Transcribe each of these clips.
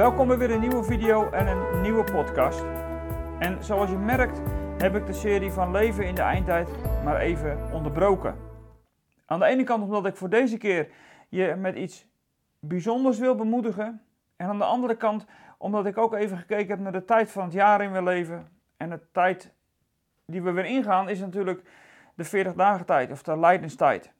Welkom bij weer een nieuwe video en een nieuwe podcast. En zoals je merkt heb ik de serie van Leven in de Eindtijd maar even onderbroken. Aan de ene kant omdat ik voor deze keer je met iets bijzonders wil bemoedigen. En aan de andere kant omdat ik ook even gekeken heb naar de tijd van het jaar in we leven. En de tijd die we weer ingaan is natuurlijk de 40 dagen tijd of de lijdenstijd.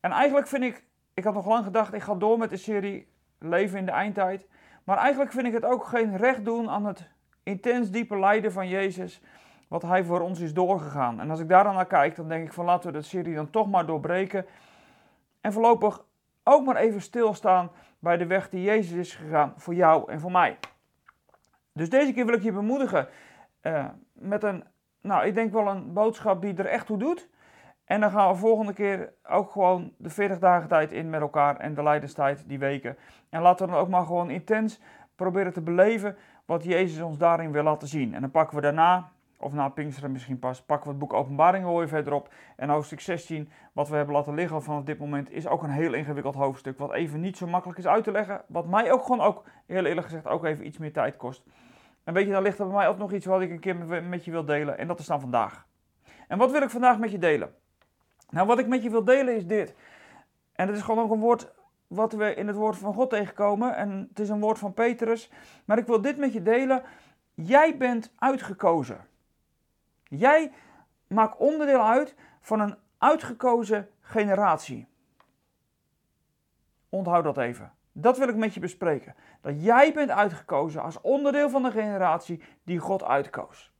En eigenlijk vind ik, ik had nog lang gedacht, ik ga door met de serie Leven in de Eindtijd. Maar eigenlijk vind ik het ook geen recht doen aan het intens diepe lijden van Jezus, wat hij voor ons is doorgegaan. En als ik daar dan naar kijk, dan denk ik van laten we de serie dan toch maar doorbreken. En voorlopig ook maar even stilstaan bij de weg die Jezus is gegaan voor jou en voor mij. Dus deze keer wil ik je bemoedigen uh, met een, nou ik denk wel een boodschap die er echt toe doet. En dan gaan we volgende keer ook gewoon de 40 dagen tijd in met elkaar en de lijdenstijd, die weken. En laten we dan ook maar gewoon intens proberen te beleven wat Jezus ons daarin wil laten zien. En dan pakken we daarna, of na Pinksteren misschien pas, pakken we het boek Openbaringen weer verderop. En hoofdstuk 16, wat we hebben laten liggen vanaf dit moment, is ook een heel ingewikkeld hoofdstuk. Wat even niet zo makkelijk is uit te leggen. Wat mij ook gewoon, ook, heel eerlijk gezegd, ook even iets meer tijd kost. En weet je, dan ligt er bij mij ook nog iets wat ik een keer met je wil delen. En dat is dan vandaag. En wat wil ik vandaag met je delen? Nou, wat ik met je wil delen is dit. En het is gewoon ook een woord wat we in het woord van God tegenkomen. En het is een woord van Petrus. Maar ik wil dit met je delen. Jij bent uitgekozen. Jij maakt onderdeel uit van een uitgekozen generatie. Onthoud dat even. Dat wil ik met je bespreken. Dat jij bent uitgekozen als onderdeel van de generatie die God uitkoos.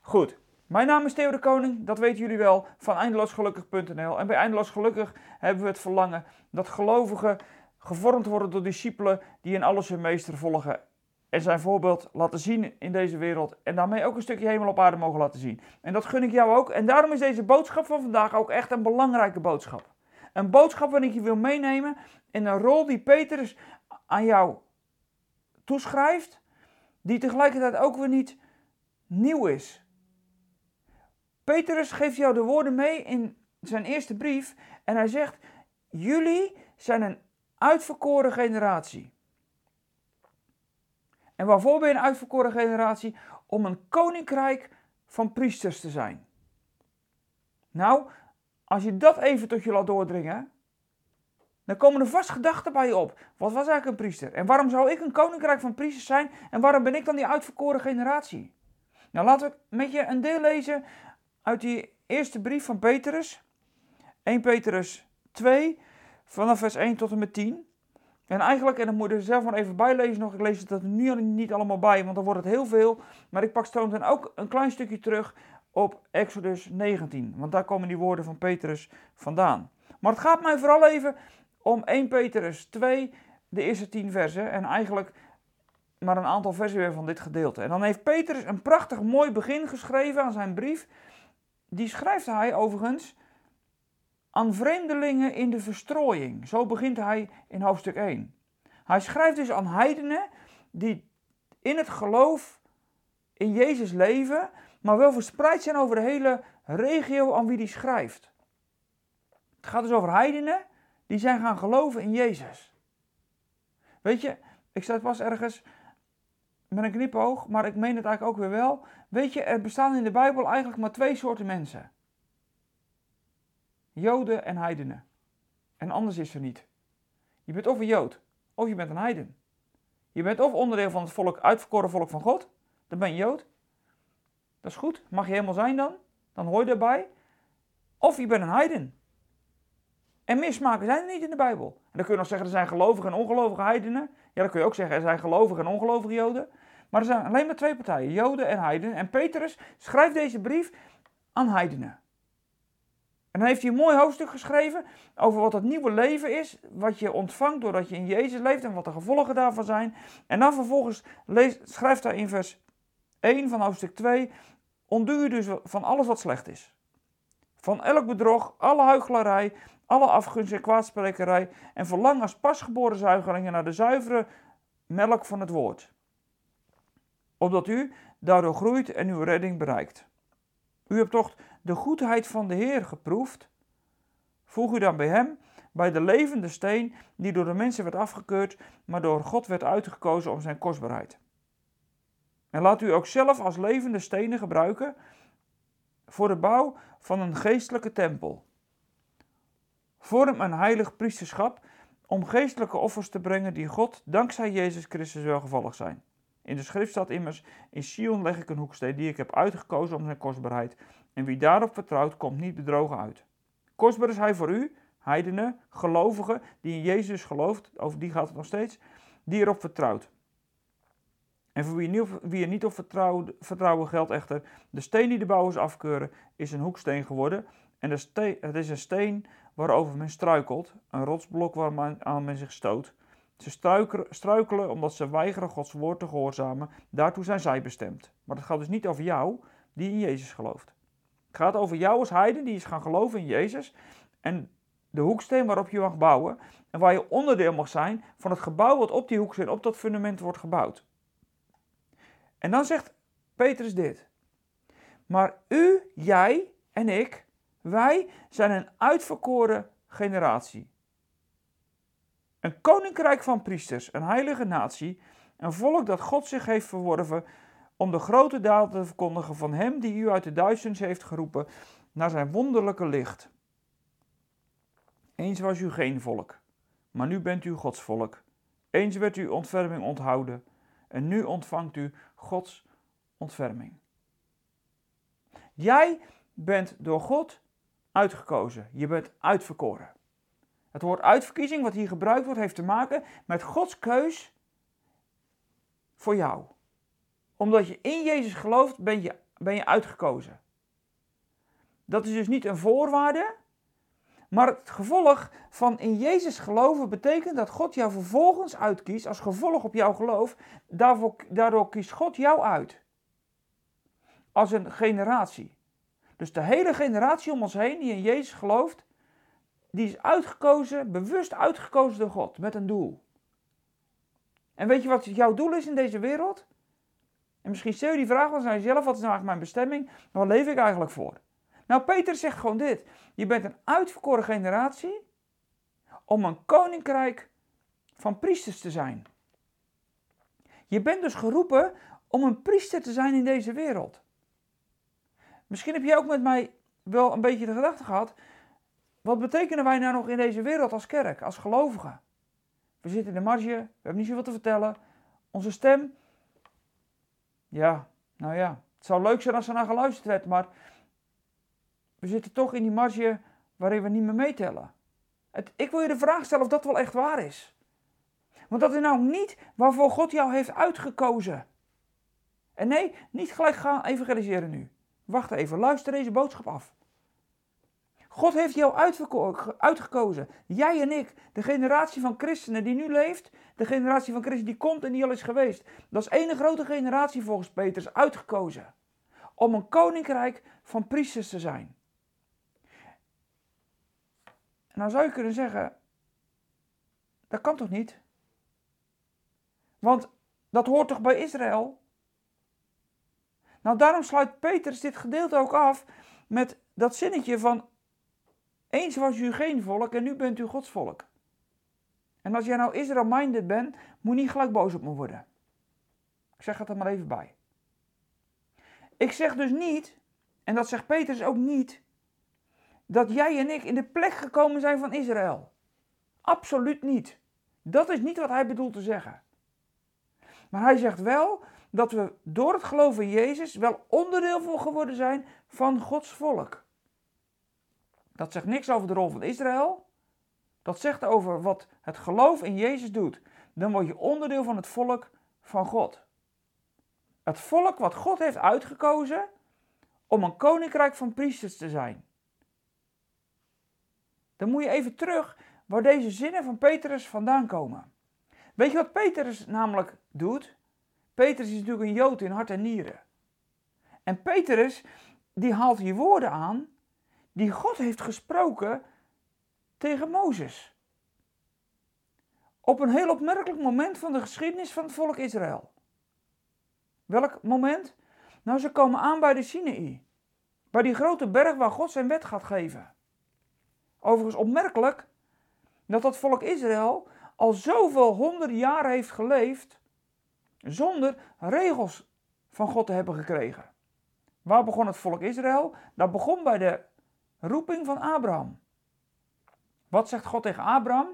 Goed, mijn naam is Theo de Koning, dat weten jullie wel, van eindeloosgelukkig.nl. En bij Eindeloos Gelukkig hebben we het verlangen dat gelovigen gevormd worden door discipelen die in alles hun meester volgen en zijn voorbeeld laten zien in deze wereld en daarmee ook een stukje hemel op aarde mogen laten zien. En dat gun ik jou ook en daarom is deze boodschap van vandaag ook echt een belangrijke boodschap. Een boodschap waarin ik je wil meenemen in een rol die Petrus aan jou toeschrijft, die tegelijkertijd ook weer niet nieuw is. Petrus geeft jou de woorden mee in zijn eerste brief en hij zegt: Jullie zijn een uitverkoren generatie. En waarvoor ben je een uitverkoren generatie? Om een koninkrijk van priesters te zijn. Nou, als je dat even tot je laat doordringen, dan komen er vast gedachten bij je op. Wat was eigenlijk een priester? En waarom zou ik een koninkrijk van priesters zijn? En waarom ben ik dan die uitverkoren generatie? Nou, laten we met je een deel lezen uit die eerste brief van Petrus. 1 Petrus 2, vanaf vers 1 tot en met 10. En eigenlijk, en dan moet je er zelf maar even bijlezen nog. Ik lees het nu niet allemaal bij, want dan wordt het heel veel. Maar ik pak straks dan ook een klein stukje terug op Exodus 19. Want daar komen die woorden van Petrus vandaan. Maar het gaat mij vooral even om 1 Petrus 2, de eerste 10 versen. En eigenlijk maar een aantal versen weer van dit gedeelte. En dan heeft Petrus een prachtig mooi begin geschreven aan zijn brief die schrijft hij overigens aan vreemdelingen in de verstrooiing. Zo begint hij in hoofdstuk 1. Hij schrijft dus aan heidenen die in het geloof in Jezus leven, maar wel verspreid zijn over de hele regio aan wie hij schrijft. Het gaat dus over heidenen die zijn gaan geloven in Jezus. Weet je, ik zat pas ergens met een knipoog, maar ik meen het eigenlijk ook weer wel. Weet je, er bestaan in de Bijbel eigenlijk maar twee soorten mensen: Joden en heidenen. En anders is er niet. Je bent of een Jood, of je bent een heiden. Je bent of onderdeel van het volk, uitverkoren volk van God, dan ben je Jood. Dat is goed, mag je helemaal zijn dan, dan hoor je erbij. Of je bent een heiden. En mismaken zijn er niet in de Bijbel. En dan kun je nog zeggen, er zijn gelovige en ongelovige heidenen. Ja, dan kun je ook zeggen, er zijn gelovige en ongelovige Joden. Maar er zijn alleen maar twee partijen, Joden en heidenen. En Petrus schrijft deze brief aan heidenen. En dan heeft hij een mooi hoofdstuk geschreven over wat het nieuwe leven is, wat je ontvangt doordat je in Jezus leeft en wat de gevolgen daarvan zijn. En dan vervolgens leest, schrijft hij in vers 1 van hoofdstuk 2, ontduur je dus van alles wat slecht is. Van elk bedrog, alle huichelarij, alle afgunst en kwaadsprekerij en verlang als pasgeboren zuigelingen naar de zuivere melk van het woord. Opdat u daardoor groeit en uw redding bereikt. U hebt toch de goedheid van de Heer geproefd? Voeg u dan bij hem, bij de levende steen die door de mensen werd afgekeurd, maar door God werd uitgekozen om zijn kostbaarheid. En laat u ook zelf als levende stenen gebruiken voor de bouw van een geestelijke tempel. Vorm een heilig priesterschap om geestelijke offers te brengen die God dankzij Jezus Christus welgevallig zijn. In de schrift staat immers: In Sion leg ik een hoeksteen die ik heb uitgekozen om zijn kostbaarheid. En wie daarop vertrouwt, komt niet bedrogen uit. Kostbaar is hij voor u, heidenen, gelovigen, die in Jezus gelooft, over die gaat het nog steeds, die erop vertrouwt. En voor wie, wie er niet op vertrouwen geldt echter, de steen die de bouwers afkeuren, is een hoeksteen geworden. En het is een steen waarover men struikelt, een rotsblok waar men, aan men zich stoot. Ze struikelen omdat ze weigeren Gods woord te gehoorzamen. Daartoe zijn zij bestemd. Maar het gaat dus niet over jou die in Jezus gelooft. Het gaat over jou als heiden die is gaan geloven in Jezus. En de hoeksteen waarop je mag bouwen. En waar je onderdeel mag zijn van het gebouw wat op die hoeksteen, op dat fundament wordt gebouwd. En dan zegt Petrus dit. Maar u, jij en ik, wij zijn een uitverkoren generatie. Een koninkrijk van priesters, een heilige natie, een volk dat God zich heeft verworven om de grote daden te verkondigen van Hem die u uit de duisternis heeft geroepen naar zijn wonderlijke licht. Eens was u geen volk, maar nu bent u Gods volk. Eens werd u ontferming onthouden en nu ontvangt u Gods ontferming. Jij bent door God uitgekozen. Je bent uitverkoren. Het woord uitverkiezing, wat hier gebruikt wordt, heeft te maken met Gods keus voor jou. Omdat je in Jezus gelooft, ben je, ben je uitgekozen. Dat is dus niet een voorwaarde, maar het gevolg van in Jezus geloven betekent dat God jou vervolgens uitkiest, als gevolg op jouw geloof, daarvoor, daardoor kiest God jou uit. Als een generatie. Dus de hele generatie om ons heen die in Jezus gelooft, die is uitgekozen, bewust uitgekozen door God, met een doel. En weet je wat jouw doel is in deze wereld? En misschien stel je die vraag wel aan jezelf, wat is nou eigenlijk mijn bestemming? Waar leef ik eigenlijk voor? Nou, Peter zegt gewoon dit. Je bent een uitverkoren generatie om een koninkrijk van priesters te zijn. Je bent dus geroepen om een priester te zijn in deze wereld. Misschien heb je ook met mij wel een beetje de gedachte gehad. Wat betekenen wij nou nog in deze wereld als kerk, als gelovigen? We zitten in de marge, we hebben niet zoveel te vertellen. Onze stem, ja, nou ja, het zou leuk zijn als er naar geluisterd werd, maar we zitten toch in die marge waarin we niet meer meetellen. Het, ik wil je de vraag stellen of dat wel echt waar is. Want dat is nou niet waarvoor God jou heeft uitgekozen. En nee, niet gelijk gaan evangeliseren nu. Wacht even, luister deze boodschap af. God heeft jou uitgekozen. Jij en ik, de generatie van christenen die nu leeft, de generatie van christenen die komt en die al is geweest. Dat is één grote generatie volgens Petrus uitgekozen. Om een koninkrijk van priesters te zijn. Nou zou je kunnen zeggen, dat kan toch niet? Want dat hoort toch bij Israël? Nou, daarom sluit Petrus dit gedeelte ook af met dat zinnetje van eens was u geen volk en nu bent u Gods volk. En als jij nou Israel-minded bent, moet je niet gelijk boos op me worden. Ik zeg het er maar even bij. Ik zeg dus niet, en dat zegt Petrus ook niet, dat jij en ik in de plek gekomen zijn van Israël. Absoluut niet. Dat is niet wat hij bedoelt te zeggen. Maar hij zegt wel dat we door het geloven in Jezus wel onderdeel voor geworden zijn van Gods volk. Dat zegt niks over de rol van Israël. Dat zegt over wat het geloof in Jezus doet. Dan word je onderdeel van het volk van God. Het volk wat God heeft uitgekozen om een koninkrijk van priesters te zijn. Dan moet je even terug waar deze zinnen van Petrus vandaan komen. Weet je wat Petrus namelijk doet? Petrus is natuurlijk een Jood in hart en nieren. En Petrus, die haalt hier woorden aan die God heeft gesproken tegen Mozes. Op een heel opmerkelijk moment van de geschiedenis van het volk Israël. Welk moment? Nou, ze komen aan bij de Sinaï. Bij die grote berg waar God zijn wet gaat geven. Overigens opmerkelijk, dat dat volk Israël al zoveel honderden jaren heeft geleefd zonder regels van God te hebben gekregen. Waar begon het volk Israël? Dat begon bij de roeping van Abraham. Wat zegt God tegen Abraham?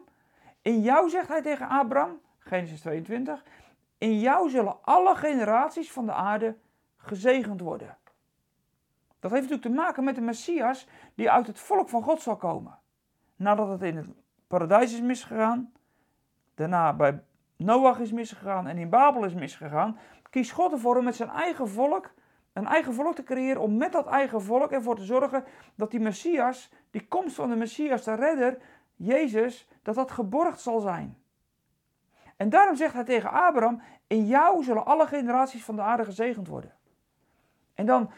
In jou zegt hij tegen Abraham, Genesis 22, in jou zullen alle generaties van de aarde gezegend worden. Dat heeft natuurlijk te maken met de Messias die uit het volk van God zal komen. Nadat het in het paradijs is misgegaan, daarna bij Noach is misgegaan en in Babel is misgegaan, kiest God ervoor om met zijn eigen volk een eigen volk te creëren, om met dat eigen volk ervoor te zorgen dat die Messias, die komst van de Messias, de redder, Jezus, dat dat geborgd zal zijn. En daarom zegt hij tegen Abraham, in jou zullen alle generaties van de aarde gezegend worden. En dan,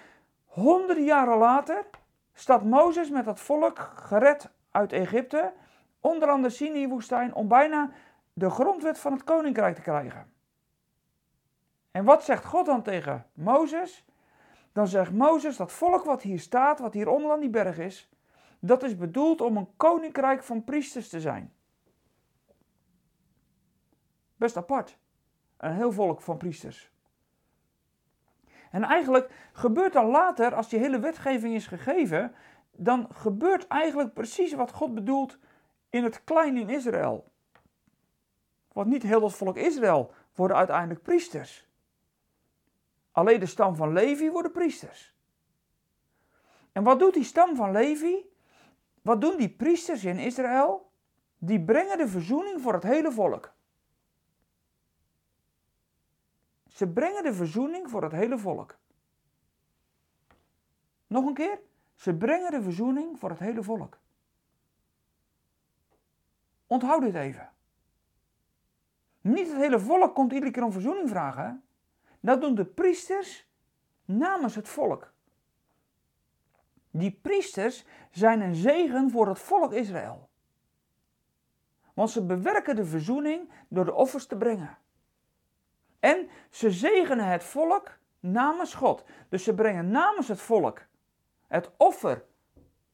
honderden jaren later, staat Mozes met dat volk gered uit Egypte, onderaan de Sinai-woestijn, om bijna de grondwet van het koninkrijk te krijgen. En wat zegt God dan tegen Mozes? Dan zegt Mozes, dat volk wat hier staat, wat hier onder aan die berg is, dat is bedoeld om een koninkrijk van priesters te zijn. Best apart. Een heel volk van priesters. En eigenlijk gebeurt dan later, als die hele wetgeving is gegeven, dan gebeurt eigenlijk precies wat God bedoelt in het klein in Israël. Want niet heel het volk Israël worden uiteindelijk priesters. Alleen de stam van Levi worden priesters. En wat doet die stam van Levi? Wat doen die priesters in Israël? Die brengen de verzoening voor het hele volk. Ze brengen de verzoening voor het hele volk. Nog een keer. Ze brengen de verzoening voor het hele volk. Onthoud dit even. Niet het hele volk komt iedere keer om verzoening vragen. Dat doen de priesters namens het volk. Die priesters zijn een zegen voor het volk Israël. Want ze bewerken de verzoening door de offers te brengen. En ze zegenen het volk namens God. Dus ze brengen namens het volk het offer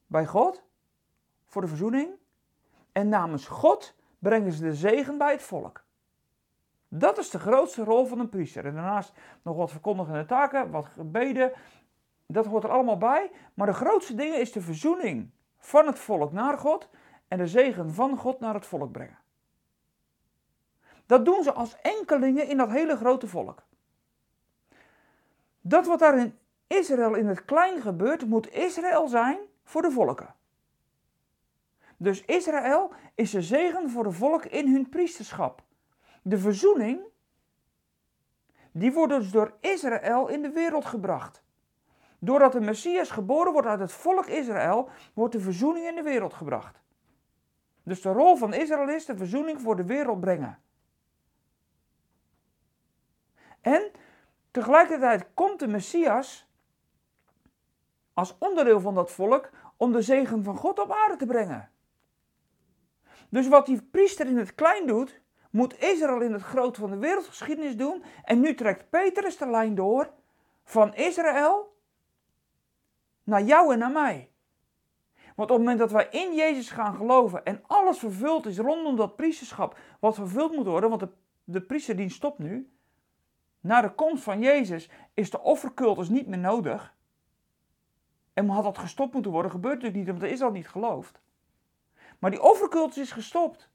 bij God voor de verzoening. En namens God brengen ze de zegen bij het volk. Dat is de grootste rol van een priester. En daarnaast nog wat verkondigende taken, wat gebeden. Dat hoort er allemaal bij. Maar de grootste dingen is de verzoening van het volk naar God en de zegen van God naar het volk brengen. Dat doen ze als enkelingen in dat hele grote volk. Dat wat daar in Israël in het klein gebeurt, moet Israël zijn voor de volken. Dus Israël is de zegen voor de volk in hun priesterschap. De verzoening, die wordt dus door Israël in de wereld gebracht. Doordat de Messias geboren wordt uit het volk Israël, wordt de verzoening in de wereld gebracht. Dus de rol van Israël is de verzoening voor de wereld brengen. En tegelijkertijd komt de Messias als onderdeel van dat volk om de zegen van God op aarde te brengen. Dus wat die priester in het klein doet, moet Israël in het groot van de wereldgeschiedenis doen. En nu trekt Petrus de lijn door van Israël naar jou en naar mij. Want op het moment dat wij in Jezus gaan geloven en alles vervuld is rondom dat priesterschap, wat vervuld moet worden, want de, de priesterdienst stopt nu. Na de komst van Jezus is de offercultus niet meer nodig. En had dat gestopt moeten worden, gebeurt natuurlijk niet, omdat Israël niet gelooft. Maar die offercultus is gestopt.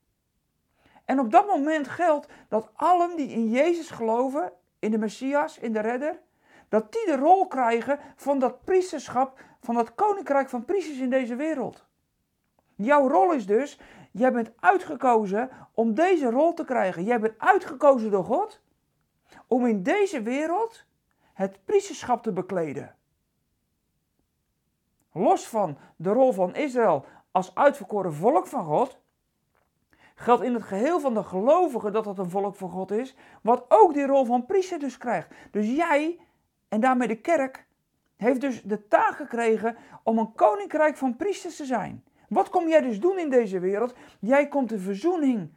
En op dat moment geldt dat allen die in Jezus geloven, in de Messias, in de Redder, dat die de rol krijgen van dat priesterschap, van dat koninkrijk van priesters in deze wereld. Jouw rol is dus, jij bent uitgekozen om deze rol te krijgen. Jij bent uitgekozen door God om in deze wereld het priesterschap te bekleden. Los van de rol van Israël als uitverkoren volk van God, geldt in het geheel van de gelovigen dat dat een volk van God is, wat ook die rol van priester dus krijgt. Dus jij, en daarmee de kerk, heeft dus de taak gekregen om een koninkrijk van priesters te zijn. Wat kom jij dus doen in deze wereld? Jij komt de verzoening.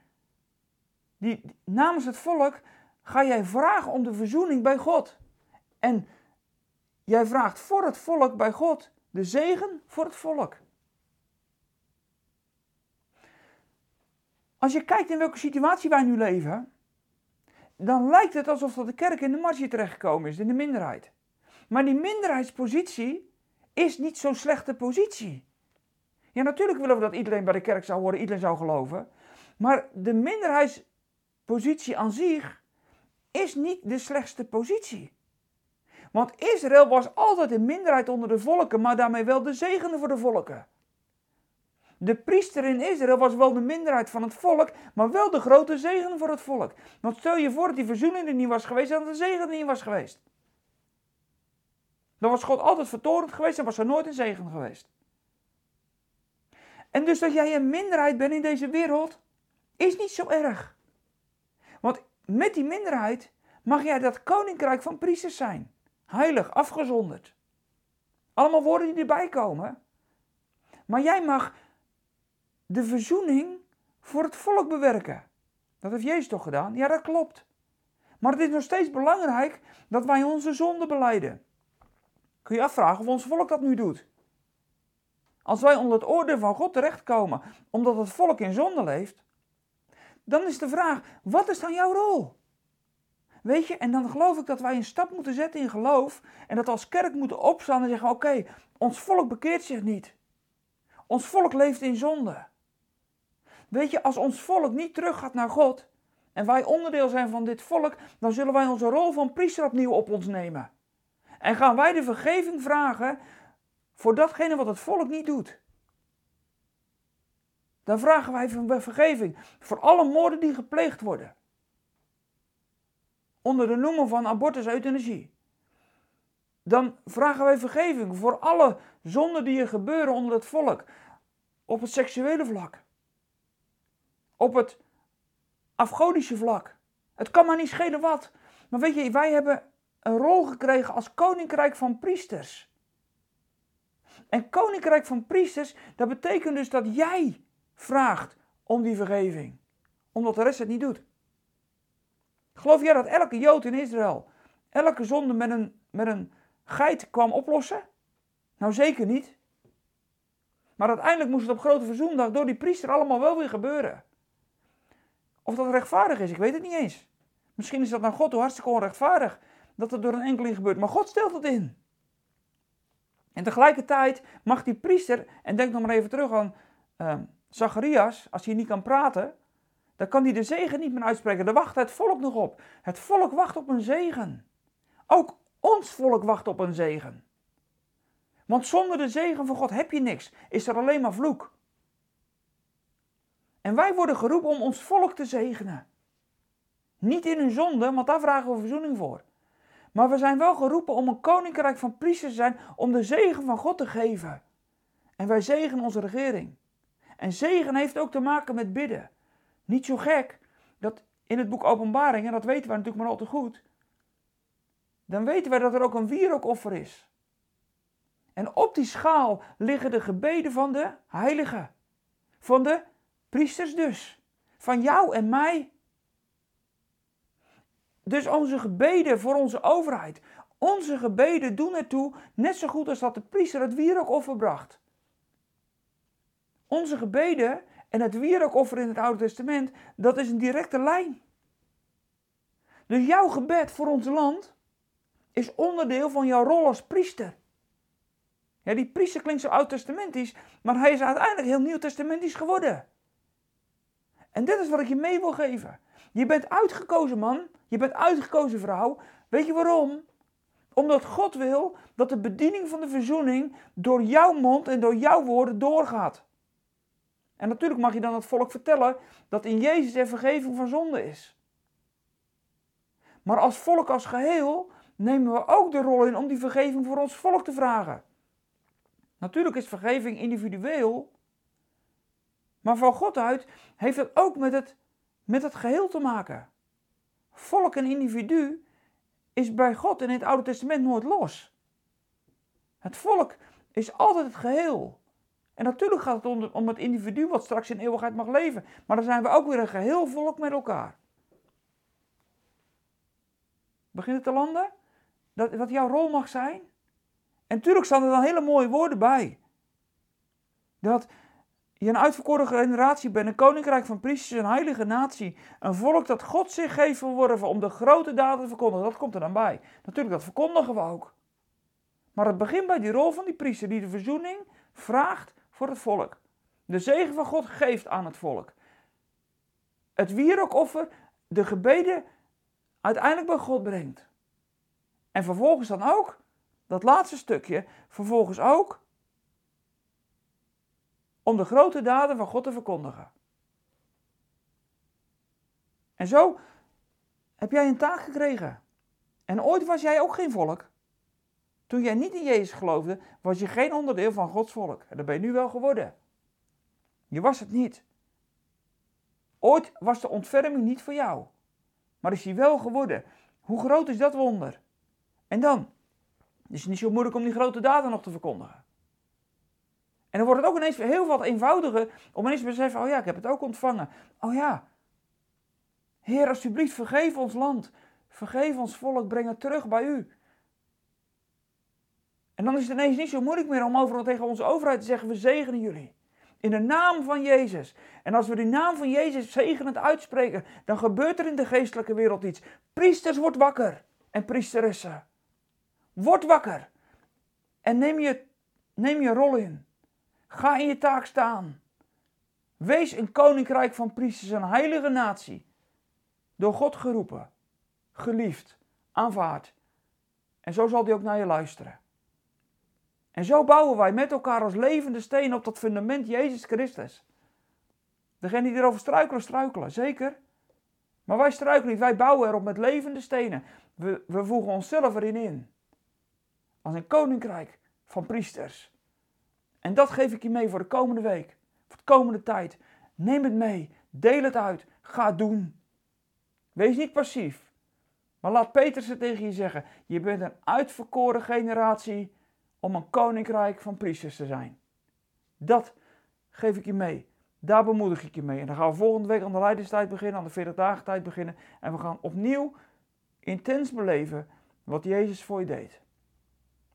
Die, namens het volk ga jij vragen om de verzoening bij God. En jij vraagt voor het volk bij God de zegen voor het volk. Als je kijkt in welke situatie wij nu leven, dan lijkt het alsof dat de kerk in de marge terechtgekomen is, in de minderheid. Maar die minderheidspositie is niet zo'n slechte positie. Ja, natuurlijk willen we dat iedereen bij de kerk zou horen, iedereen zou geloven. Maar de minderheidspositie aan zich is niet de slechtste positie. Want Israël was altijd een minderheid onder de volken, maar daarmee wel de zegende voor de volken. De priester in Israël was wel de minderheid van het volk, maar wel de grote zegen voor het volk. Want stel je voor dat die verzoening er niet was geweest en dat de zegen er niet was geweest. Dan was God altijd vertorend geweest en was er nooit een zegen geweest. En dus dat jij een minderheid bent in deze wereld, is niet zo erg. Want met die minderheid mag jij dat koninkrijk van priesters zijn. Heilig, afgezonderd. Allemaal woorden die erbij komen. Maar jij mag de verzoening voor het volk bewerken. Dat heeft Jezus toch gedaan? Ja, dat klopt. Maar het is nog steeds belangrijk dat wij onze zonde beleiden. Kun je afvragen of ons volk dat nu doet? Als wij onder het oordeel van God terechtkomen omdat het volk in zonde leeft, dan is de vraag: wat is dan jouw rol? Weet je, en dan geloof ik dat wij een stap moeten zetten in geloof en dat als kerk moeten opstaan en zeggen: oké, ons volk bekeert zich niet. Ons volk leeft in zonde. Weet je, als ons volk niet teruggaat naar God en wij onderdeel zijn van dit volk, dan zullen wij onze rol van priester opnieuw op ons nemen. En gaan wij de vergeving vragen voor datgene wat het volk niet doet. Dan vragen wij vergeving voor alle moorden die gepleegd worden. Onder de noemer van abortus euthanasie. Dan vragen wij vergeving voor alle zonden die er gebeuren onder het volk. Op het seksuele vlak. Op het afgodische vlak. Het kan maar niet schelen wat. Maar weet je, wij hebben een rol gekregen als koninkrijk van priesters. En koninkrijk van priesters, dat betekent dus dat jij vraagt om die vergeving. Omdat de rest het niet doet. Geloof jij dat elke Jood in Israël elke zonde met een, met een geit kwam oplossen? Nou zeker niet. Maar uiteindelijk moest het op grote verzoendag door die priester allemaal wel weer gebeuren. Of dat rechtvaardig is, ik weet het niet eens. Misschien is dat naar God hoe hartstikke onrechtvaardig dat het door een enkeling gebeurt. Maar God stelt het in. En tegelijkertijd mag die priester, en denk nog maar even terug aan uh, Zacharias, als hij niet kan praten, dan kan hij de zegen niet meer uitspreken. Daar wacht het volk nog op. Het volk wacht op een zegen. Ook ons volk wacht op een zegen. Want zonder de zegen van God heb je niks. Is er alleen maar vloek. En wij worden geroepen om ons volk te zegenen. Niet in hun zonde, want daar vragen we verzoening voor. Maar we zijn wel geroepen om een koninkrijk van priesters te zijn, om de zegen van God te geven. En wij zegenen onze regering. En zegen heeft ook te maken met bidden. Niet zo gek dat in het boek Openbaring, en dat weten we natuurlijk maar al te goed, dan weten wij dat er ook een wierookoffer is. En op die schaal liggen de gebeden van de heiligen. Van de priesters dus. Van jou en mij. Dus onze gebeden voor onze overheid. Onze gebeden doen ertoe net zo goed als dat de priester het wierookoffer bracht. Onze gebeden en het wierookoffer in het Oude Testament, dat is een directe lijn. Dus jouw gebed voor ons land is onderdeel van jouw rol als priester. Ja, die priester klinkt zo oud-testamentisch, maar hij is uiteindelijk heel nieuw-testamentisch geworden. En dit is wat ik je mee wil geven. Je bent uitgekozen man, je bent uitgekozen vrouw. Weet je waarom? Omdat God wil dat de bediening van de verzoening door jouw mond en door jouw woorden doorgaat. En natuurlijk mag je dan het volk vertellen dat in Jezus er vergeving van zonde is. Maar als volk als geheel nemen we ook de rol in om die vergeving voor ons volk te vragen. Natuurlijk is vergeving individueel, maar van God uit heeft het ook met het, met het geheel te maken. Volk en individu is bij God in het Oude Testament nooit los. Het volk is altijd het geheel. En natuurlijk gaat het om, het individu wat straks in eeuwigheid mag leven. Maar dan zijn we ook weer een geheel volk met elkaar. Begint het te landen? Dat, wat jouw rol mag zijn? En natuurlijk staan er dan hele mooie woorden bij. Dat je een uitverkoren generatie bent, een koninkrijk van priesters, een heilige natie, een volk dat God zich geeft wil worden om de grote daden te verkondigen. Dat komt er dan bij. Natuurlijk, dat verkondigen we ook. Maar het begint bij die rol van die priester die de verzoening vraagt voor het volk. De zegen van God geeft aan het volk. Het wierookoffer de gebeden uiteindelijk bij God brengt. En vervolgens dan ook, dat laatste stukje, vervolgens ook om de grote daden van God te verkondigen. En zo heb jij een taak gekregen. En ooit was jij ook geen volk. Toen jij niet in Jezus geloofde, was je geen onderdeel van Gods volk. En dat ben je nu wel geworden. Je was het niet. Ooit was de ontferming niet voor jou. Maar is hij wel geworden. Hoe groot is dat wonder? En dan? is het niet zo moeilijk om die grote daden nog te verkondigen. En dan wordt het ook ineens heel wat eenvoudiger om ineens te beseffen, oh ja, ik heb het ook ontvangen. Oh ja, Heer, alsjeblieft, vergeef ons land. Vergeef ons volk, breng het terug bij u. En dan is het ineens niet zo moeilijk meer om overal tegen onze overheid te zeggen, we zegenen jullie. In de naam van Jezus. En als we die naam van Jezus zegenend uitspreken, dan gebeurt er in de geestelijke wereld iets. Priesters, wordt wakker. En priesteressen. Word wakker. En neem je, neem je rol in. Ga in je taak staan. Wees een koninkrijk van priesters, een heilige natie. Door God geroepen, geliefd, aanvaard. En zo zal hij ook naar je luisteren. En zo bouwen wij met elkaar als levende steen op dat fundament Jezus Christus. Degene die erover struikelen, struikelen, zeker. Maar wij struikelen niet, wij bouwen erop met levende stenen. We, we voegen onszelf erin in. Als een koninkrijk van priesters. En dat geef ik je mee voor de komende week. Voor de komende tijd. Neem het mee. Deel het uit. Ga doen. Wees niet passief. Maar laat Petrus het tegen je zeggen. Je bent een uitverkoren generatie om een koninkrijk van priesters te zijn. Dat geef ik je mee. Daar bemoedig ik je mee. En dan gaan we volgende week aan de leiderstijd beginnen, aan de 40 dagen tijd beginnen. En we gaan opnieuw intens beleven wat Jezus voor je deed.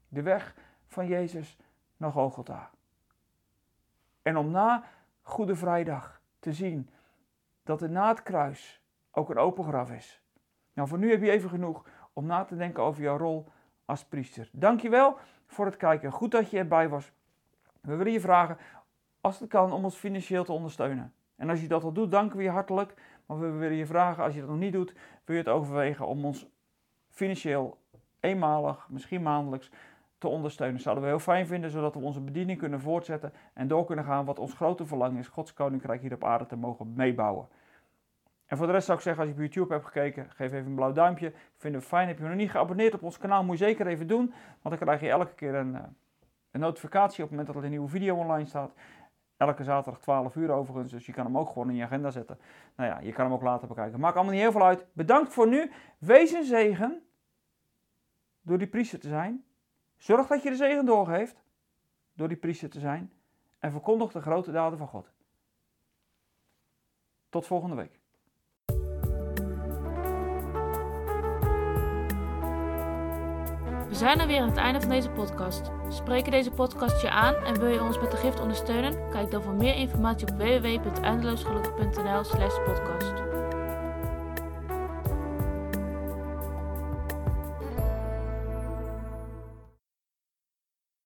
De weg van Jezus naar Golgotha. En om na Goede Vrijdag te zien dat er na het kruis ook een open graf is. Nou, voor nu heb je even genoeg om na te denken over jouw rol als priester. Dankjewel voor het kijken. Goed dat je erbij was. We willen je vragen, als het kan, om ons financieel te ondersteunen. En als je dat al doet, danken we je hartelijk. Maar we willen je vragen, als je dat nog niet doet, wil je het overwegen om ons financieel eenmalig, misschien maandelijks, te ondersteunen. Zouden we heel fijn vinden, zodat we onze bediening kunnen voortzetten en door kunnen gaan wat ons grote verlangen is, Gods Koninkrijk hier op aarde te mogen meebouwen. En voor de rest zou ik zeggen, als je op YouTube hebt gekeken, geef even een blauw duimpje. Vinden we fijn. Heb je nog niet geabonneerd op ons kanaal, moet je zeker even doen. Want dan krijg je elke keer een, eh, een notificatie op het moment dat er een nieuwe video online staat. Elke zaterdag 12 uur overigens, dus je kan hem ook gewoon in je agenda zetten. Nou ja, je kan hem ook later bekijken. Maakt allemaal niet heel veel uit. Bedankt voor nu. Wees een zegen door die priester te zijn. Zorg dat je de zegen doorgeeft door die priester te zijn. En verkondig de grote daden van God. Tot volgende week. We zijn er weer aan het einde van deze podcast. Spreken deze podcast je aan en wil je ons met de gift ondersteunen? Kijk dan voor meer informatie op www.eindeloosgelukkig.nl/podcast.